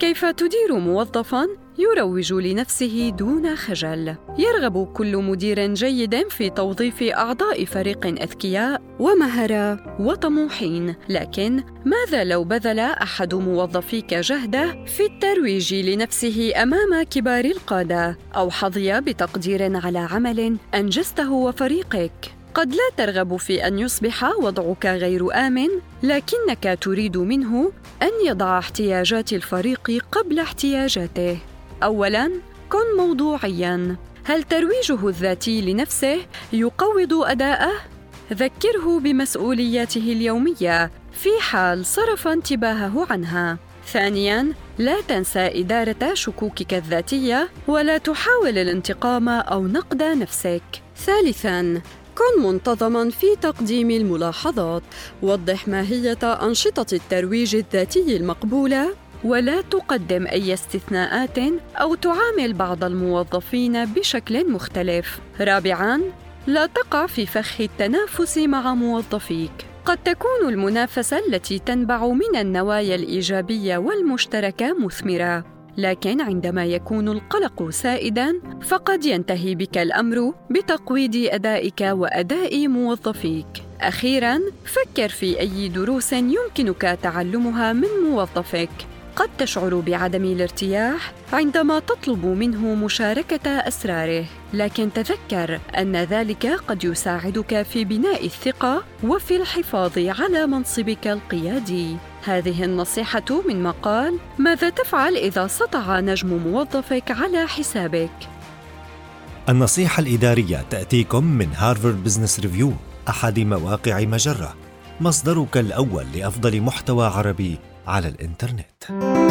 كيف تدير موظفا يروج لنفسه دون خجل؟ يرغب كل مدير جيد في توظيف أعضاء فريق أذكياء ومهره وطموحين. لكن ماذا لو بذل أحد موظفيك جهده في الترويج لنفسه أمام كبار القادة؟ أو حظي بتقدير على عمل أنجزته وفريقك؟ قد لا ترغب في أن يصبح وضعك غير آمن لكنك تريد منه أن يضع احتياجات الفريق قبل احتياجاته. اولا كن موضوعيا. هل ترويجه الذاتي لنفسه يقوض أداءه؟ ذكره بمسؤولياته اليومية في حال صرف انتباهه عنها. ثانيا لا تنسى إدارة شكوكك الذاتية ولا تحاول الانتقام أو نقد نفسك. ثالثا كن منتظما في تقديم الملاحظات. وضح ماهيه أنشطة الترويج الذاتي المقبولة. ولا تقدم أي استثناءات أو تعامل بعض الموظفين بشكل مختلف. رابعا لا تقع في فخ التنافس مع موظفيك. قد تكون المنافسة التي تنبع من النوايا الإيجابية والمشتركة مثمرة. لكن عندما يكون القلق سائدا فقد ينتهي بك الأمر بتقويض أدائك وأداء موظفيك. أخيرا فكر في أي دروس يمكنك تعلمها من موظفك. قد تشعر بعدم الارتياح عندما تطلب منه مشاركة أسراره. لكن تذكر أن ذلك قد يساعدك في بناء الثقة وفي الحفاظ على منصبك القيادي. هذه النصيحة من مقال ماذا تفعل إذا سطع نجم موظفك على حسابك؟ النصيحة الإدارية تأتيكم من هارفارد بزنس ريفيو أحد مواقع مجرة مصدرك الأول لأفضل محتوى عربي على الإنترنت.